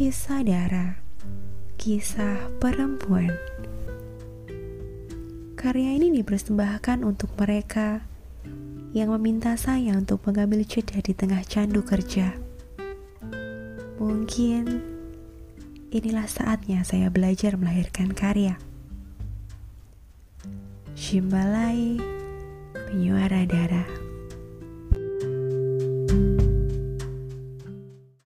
Kisah darah, Kisah Perempuan Karya ini dipersembahkan untuk mereka yang meminta saya untuk mengambil jeda di tengah candu kerja. Mungkin inilah saatnya saya belajar melahirkan karya. Shimbalai, penyuara darah.